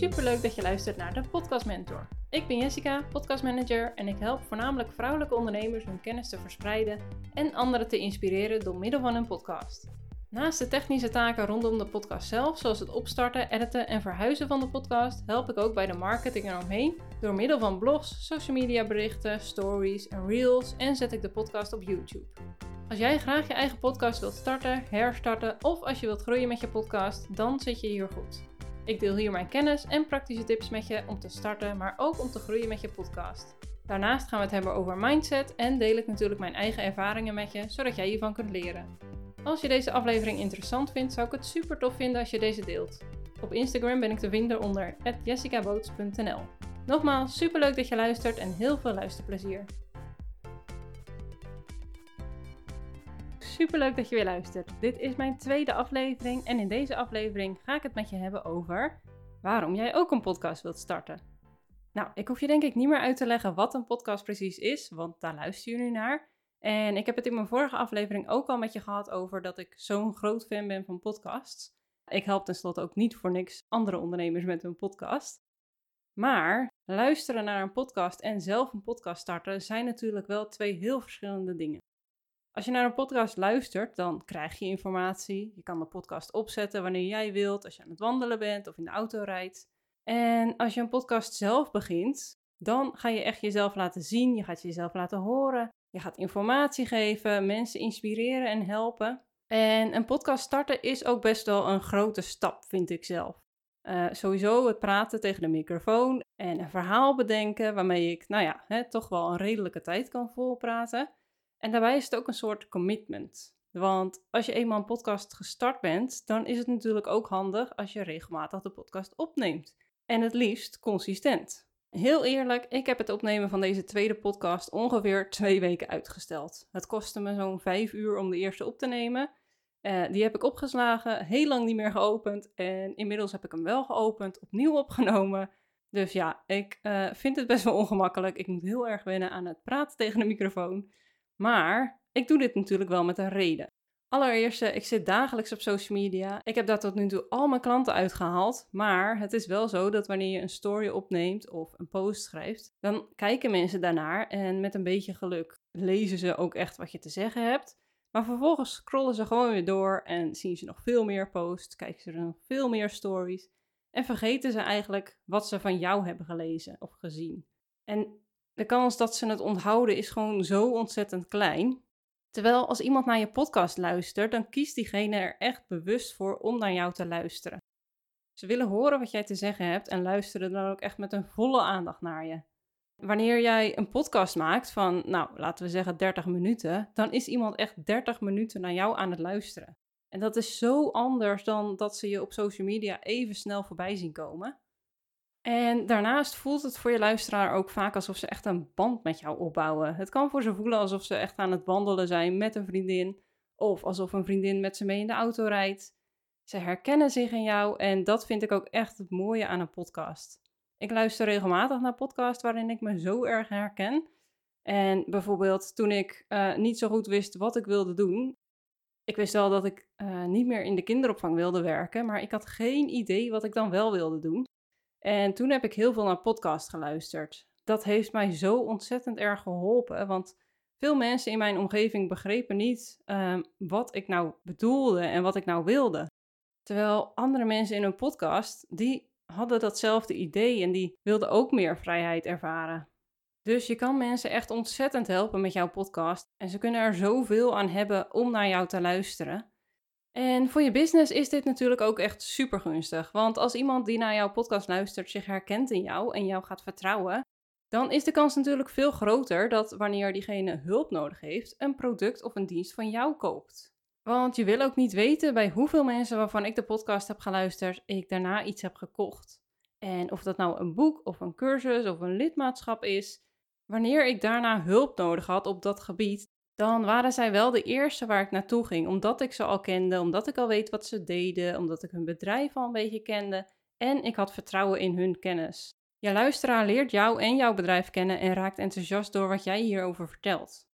Superleuk dat je luistert naar de Podcast Mentor. Ik ben Jessica, podcastmanager en ik help voornamelijk vrouwelijke ondernemers hun kennis te verspreiden en anderen te inspireren door middel van een podcast. Naast de technische taken rondom de podcast zelf, zoals het opstarten, editen en verhuizen van de podcast, help ik ook bij de marketing eromheen door middel van blogs, social media berichten, stories en reels en zet ik de podcast op YouTube. Als jij graag je eigen podcast wilt starten, herstarten of als je wilt groeien met je podcast, dan zit je hier goed. Ik deel hier mijn kennis en praktische tips met je om te starten, maar ook om te groeien met je podcast. Daarnaast gaan we het hebben over mindset en deel ik natuurlijk mijn eigen ervaringen met je, zodat jij hiervan kunt leren. Als je deze aflevering interessant vindt, zou ik het super tof vinden als je deze deelt. Op Instagram ben ik te vinden onder jessicaboots.nl. Nogmaals, super leuk dat je luistert en heel veel luisterplezier. Super leuk dat je weer luistert. Dit is mijn tweede aflevering en in deze aflevering ga ik het met je hebben over waarom jij ook een podcast wilt starten. Nou, ik hoef je denk ik niet meer uit te leggen wat een podcast precies is, want daar luister je nu naar. En ik heb het in mijn vorige aflevering ook al met je gehad over dat ik zo'n groot fan ben van podcasts. Ik help tenslotte ook niet voor niks andere ondernemers met hun podcast. Maar luisteren naar een podcast en zelf een podcast starten zijn natuurlijk wel twee heel verschillende dingen. Als je naar een podcast luistert, dan krijg je informatie. Je kan de podcast opzetten wanneer jij wilt, als je aan het wandelen bent of in de auto rijdt. En als je een podcast zelf begint, dan ga je echt jezelf laten zien, je gaat jezelf laten horen, je gaat informatie geven, mensen inspireren en helpen. En een podcast starten is ook best wel een grote stap, vind ik zelf. Uh, sowieso het praten tegen de microfoon en een verhaal bedenken waarmee ik, nou ja, hè, toch wel een redelijke tijd kan volpraten. En daarbij is het ook een soort commitment. Want als je eenmaal een podcast gestart bent, dan is het natuurlijk ook handig als je regelmatig de podcast opneemt. En het liefst consistent. Heel eerlijk, ik heb het opnemen van deze tweede podcast ongeveer twee weken uitgesteld. Het kostte me zo'n vijf uur om de eerste op te nemen. Uh, die heb ik opgeslagen, heel lang niet meer geopend. En inmiddels heb ik hem wel geopend, opnieuw opgenomen. Dus ja, ik uh, vind het best wel ongemakkelijk. Ik moet heel erg wennen aan het praten tegen de microfoon. Maar ik doe dit natuurlijk wel met een reden. Allereerst, ik zit dagelijks op social media. Ik heb daar tot nu toe al mijn klanten uitgehaald. Maar het is wel zo dat wanneer je een story opneemt of een post schrijft, dan kijken mensen daarnaar en met een beetje geluk lezen ze ook echt wat je te zeggen hebt. Maar vervolgens scrollen ze gewoon weer door en zien ze nog veel meer posts, kijken ze nog veel meer stories en vergeten ze eigenlijk wat ze van jou hebben gelezen of gezien. En de kans dat ze het onthouden is gewoon zo ontzettend klein. Terwijl als iemand naar je podcast luistert, dan kiest diegene er echt bewust voor om naar jou te luisteren. Ze willen horen wat jij te zeggen hebt en luisteren dan ook echt met een volle aandacht naar je. Wanneer jij een podcast maakt van, nou, laten we zeggen 30 minuten, dan is iemand echt 30 minuten naar jou aan het luisteren. En dat is zo anders dan dat ze je op social media even snel voorbij zien komen. En daarnaast voelt het voor je luisteraar ook vaak alsof ze echt een band met jou opbouwen. Het kan voor ze voelen alsof ze echt aan het wandelen zijn met een vriendin, of alsof een vriendin met ze mee in de auto rijdt. Ze herkennen zich in jou en dat vind ik ook echt het mooie aan een podcast. Ik luister regelmatig naar podcasts waarin ik me zo erg herken. En bijvoorbeeld toen ik uh, niet zo goed wist wat ik wilde doen. Ik wist wel dat ik uh, niet meer in de kinderopvang wilde werken, maar ik had geen idee wat ik dan wel wilde doen. En toen heb ik heel veel naar podcast geluisterd. Dat heeft mij zo ontzettend erg geholpen, want veel mensen in mijn omgeving begrepen niet uh, wat ik nou bedoelde en wat ik nou wilde. Terwijl andere mensen in een podcast, die hadden datzelfde idee en die wilden ook meer vrijheid ervaren. Dus je kan mensen echt ontzettend helpen met jouw podcast en ze kunnen er zoveel aan hebben om naar jou te luisteren. En voor je business is dit natuurlijk ook echt super gunstig. Want als iemand die naar jouw podcast luistert zich herkent in jou en jou gaat vertrouwen, dan is de kans natuurlijk veel groter dat wanneer diegene hulp nodig heeft, een product of een dienst van jou koopt. Want je wil ook niet weten bij hoeveel mensen waarvan ik de podcast heb geluisterd, ik daarna iets heb gekocht. En of dat nou een boek of een cursus of een lidmaatschap is, wanneer ik daarna hulp nodig had op dat gebied, dan waren zij wel de eerste waar ik naartoe ging, omdat ik ze al kende, omdat ik al weet wat ze deden, omdat ik hun bedrijf al een beetje kende en ik had vertrouwen in hun kennis. Je luisteraar leert jou en jouw bedrijf kennen en raakt enthousiast door wat jij hierover vertelt.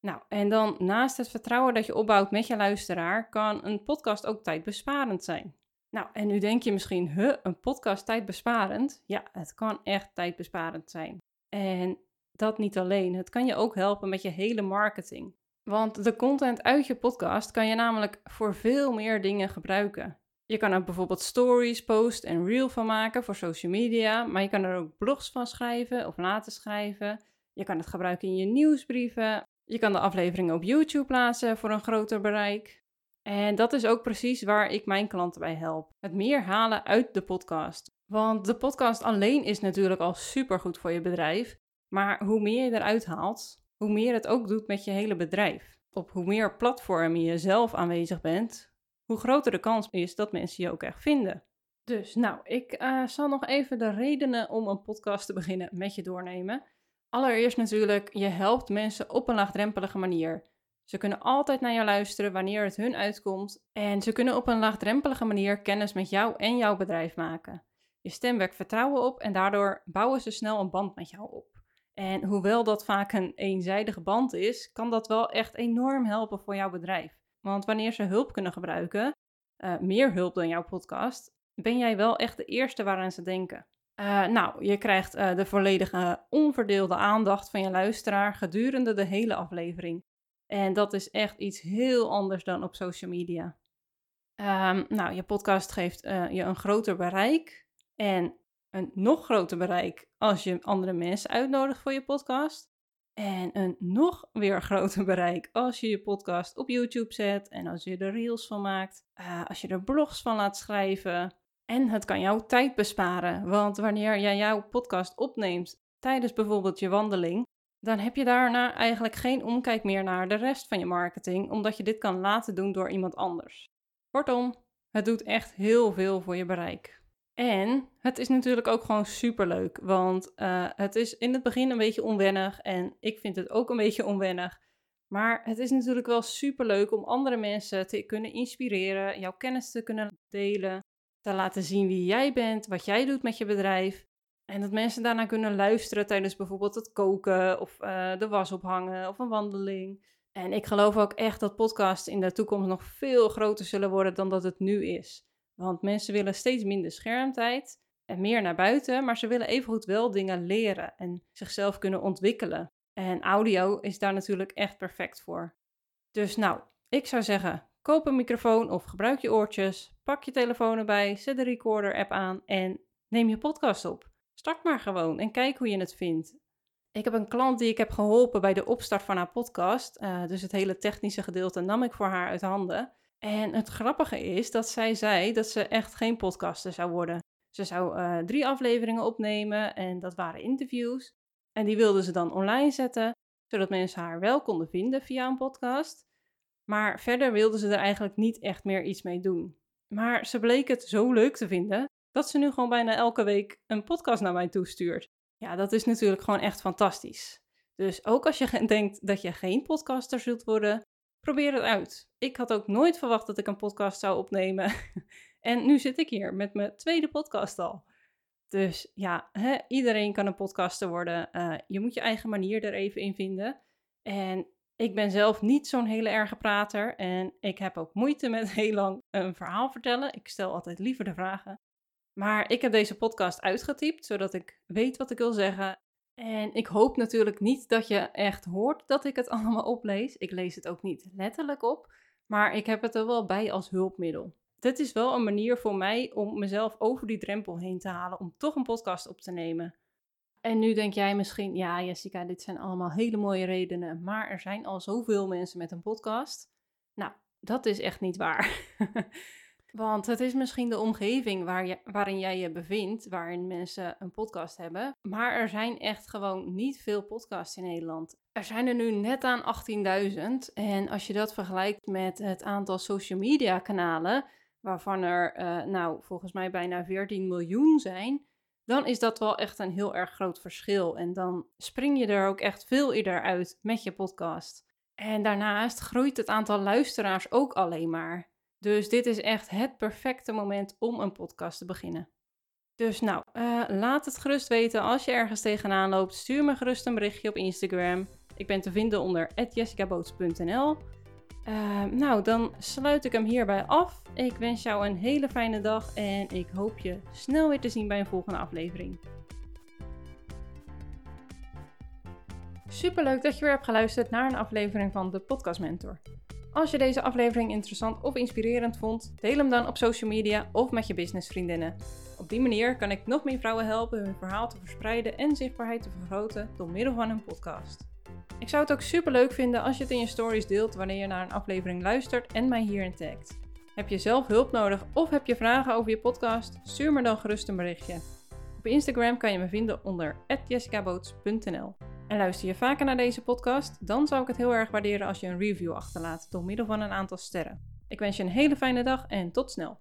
Nou, en dan naast het vertrouwen dat je opbouwt met je luisteraar, kan een podcast ook tijdbesparend zijn. Nou, en nu denk je misschien, huh, een podcast tijdbesparend? Ja, het kan echt tijdbesparend zijn. En dat niet alleen, het kan je ook helpen met je hele marketing. Want de content uit je podcast kan je namelijk voor veel meer dingen gebruiken. Je kan er bijvoorbeeld stories, post en reel van maken voor social media, maar je kan er ook blogs van schrijven of laten schrijven. Je kan het gebruiken in je nieuwsbrieven. Je kan de afleveringen op YouTube plaatsen voor een groter bereik. En dat is ook precies waar ik mijn klanten bij help. Het meer halen uit de podcast. Want de podcast alleen is natuurlijk al super goed voor je bedrijf. Maar hoe meer je eruit haalt, hoe meer het ook doet met je hele bedrijf. Op hoe meer platformen je zelf aanwezig bent, hoe groter de kans is dat mensen je ook echt vinden. Dus nou, ik uh, zal nog even de redenen om een podcast te beginnen met je doornemen. Allereerst natuurlijk, je helpt mensen op een laagdrempelige manier. Ze kunnen altijd naar jou luisteren wanneer het hun uitkomt en ze kunnen op een laagdrempelige manier kennis met jou en jouw bedrijf maken. Je stem wekt vertrouwen op en daardoor bouwen ze snel een band met jou op. En hoewel dat vaak een eenzijdige band is, kan dat wel echt enorm helpen voor jouw bedrijf. Want wanneer ze hulp kunnen gebruiken, uh, meer hulp dan jouw podcast, ben jij wel echt de eerste waaraan ze denken. Uh, nou, je krijgt uh, de volledige onverdeelde aandacht van je luisteraar gedurende de hele aflevering. En dat is echt iets heel anders dan op social media. Um, nou, je podcast geeft je een groter bereik en een nog groter bereik als je andere mensen uitnodigt voor je podcast. En een nog weer groter bereik als je je podcast op YouTube zet en als je er reels van maakt, uh, als je er blogs van laat schrijven. En het kan jouw tijd besparen, want wanneer jij jouw podcast opneemt tijdens bijvoorbeeld je wandeling, dan heb je daarna eigenlijk geen omkijk meer naar de rest van je marketing, omdat je dit kan laten doen door iemand anders. Kortom, het doet echt heel veel voor je bereik. En het is natuurlijk ook gewoon superleuk, want uh, het is in het begin een beetje onwennig en ik vind het ook een beetje onwennig. Maar het is natuurlijk wel superleuk om andere mensen te kunnen inspireren, jouw kennis te kunnen delen, te laten zien wie jij bent, wat jij doet met je bedrijf. En dat mensen daarna kunnen luisteren tijdens bijvoorbeeld het koken of uh, de was ophangen of een wandeling. En ik geloof ook echt dat podcasts in de toekomst nog veel groter zullen worden dan dat het nu is. Want mensen willen steeds minder schermtijd en meer naar buiten, maar ze willen evengoed wel dingen leren en zichzelf kunnen ontwikkelen. En audio is daar natuurlijk echt perfect voor. Dus nou, ik zou zeggen, koop een microfoon of gebruik je oortjes, pak je telefoon erbij, zet de recorder app aan en neem je podcast op. Start maar gewoon en kijk hoe je het vindt. Ik heb een klant die ik heb geholpen bij de opstart van haar podcast. Uh, dus het hele technische gedeelte nam ik voor haar uit handen. En het grappige is dat zij zei dat ze echt geen podcaster zou worden. Ze zou uh, drie afleveringen opnemen en dat waren interviews. En die wilde ze dan online zetten, zodat mensen haar wel konden vinden via een podcast. Maar verder wilde ze er eigenlijk niet echt meer iets mee doen. Maar ze bleek het zo leuk te vinden dat ze nu gewoon bijna elke week een podcast naar mij toestuurt. Ja, dat is natuurlijk gewoon echt fantastisch. Dus ook als je denkt dat je geen podcaster zult worden, probeer het uit. Ik had ook nooit verwacht dat ik een podcast zou opnemen. en nu zit ik hier met mijn tweede podcast al. Dus ja, iedereen kan een podcaster worden. Uh, je moet je eigen manier er even in vinden. En ik ben zelf niet zo'n hele erge prater. En ik heb ook moeite met heel lang een verhaal vertellen. Ik stel altijd liever de vragen. Maar ik heb deze podcast uitgetypt, zodat ik weet wat ik wil zeggen. En ik hoop natuurlijk niet dat je echt hoort dat ik het allemaal oplees. Ik lees het ook niet letterlijk op, maar ik heb het er wel bij als hulpmiddel. Dit is wel een manier voor mij om mezelf over die drempel heen te halen om toch een podcast op te nemen. En nu denk jij misschien, ja Jessica, dit zijn allemaal hele mooie redenen, maar er zijn al zoveel mensen met een podcast. Nou, dat is echt niet waar. Want het is misschien de omgeving waar je, waarin jij je bevindt, waarin mensen een podcast hebben. Maar er zijn echt gewoon niet veel podcasts in Nederland. Er zijn er nu net aan 18.000. En als je dat vergelijkt met het aantal social media kanalen, waarvan er uh, nou volgens mij bijna 14 miljoen zijn, dan is dat wel echt een heel erg groot verschil. En dan spring je er ook echt veel eerder uit met je podcast. En daarnaast groeit het aantal luisteraars ook alleen maar. Dus dit is echt het perfecte moment om een podcast te beginnen. Dus nou, uh, laat het gerust weten als je ergens tegenaan loopt. Stuur me gerust een berichtje op Instagram. Ik ben te vinden onder jessicaboots.nl. Ehm, nou, dan sluit ik hem hierbij af. Ik wens jou een hele fijne dag en ik hoop je snel weer te zien bij een volgende aflevering. Superleuk dat je weer hebt geluisterd naar een aflevering van de Podcast Mentor. Als je deze aflevering interessant of inspirerend vond, deel hem dan op social media of met je businessvriendinnen. Op die manier kan ik nog meer vrouwen helpen hun verhaal te verspreiden en zichtbaarheid te vergroten door middel van een podcast. Ik zou het ook super leuk vinden als je het in je stories deelt wanneer je naar een aflevering luistert en mij hierin tagt. Heb je zelf hulp nodig of heb je vragen over je podcast? Stuur me dan gerust een berichtje. Op Instagram kan je me vinden onder jessicaboots.nl. En luister je vaker naar deze podcast, dan zou ik het heel erg waarderen als je een review achterlaat door middel van een aantal sterren. Ik wens je een hele fijne dag en tot snel.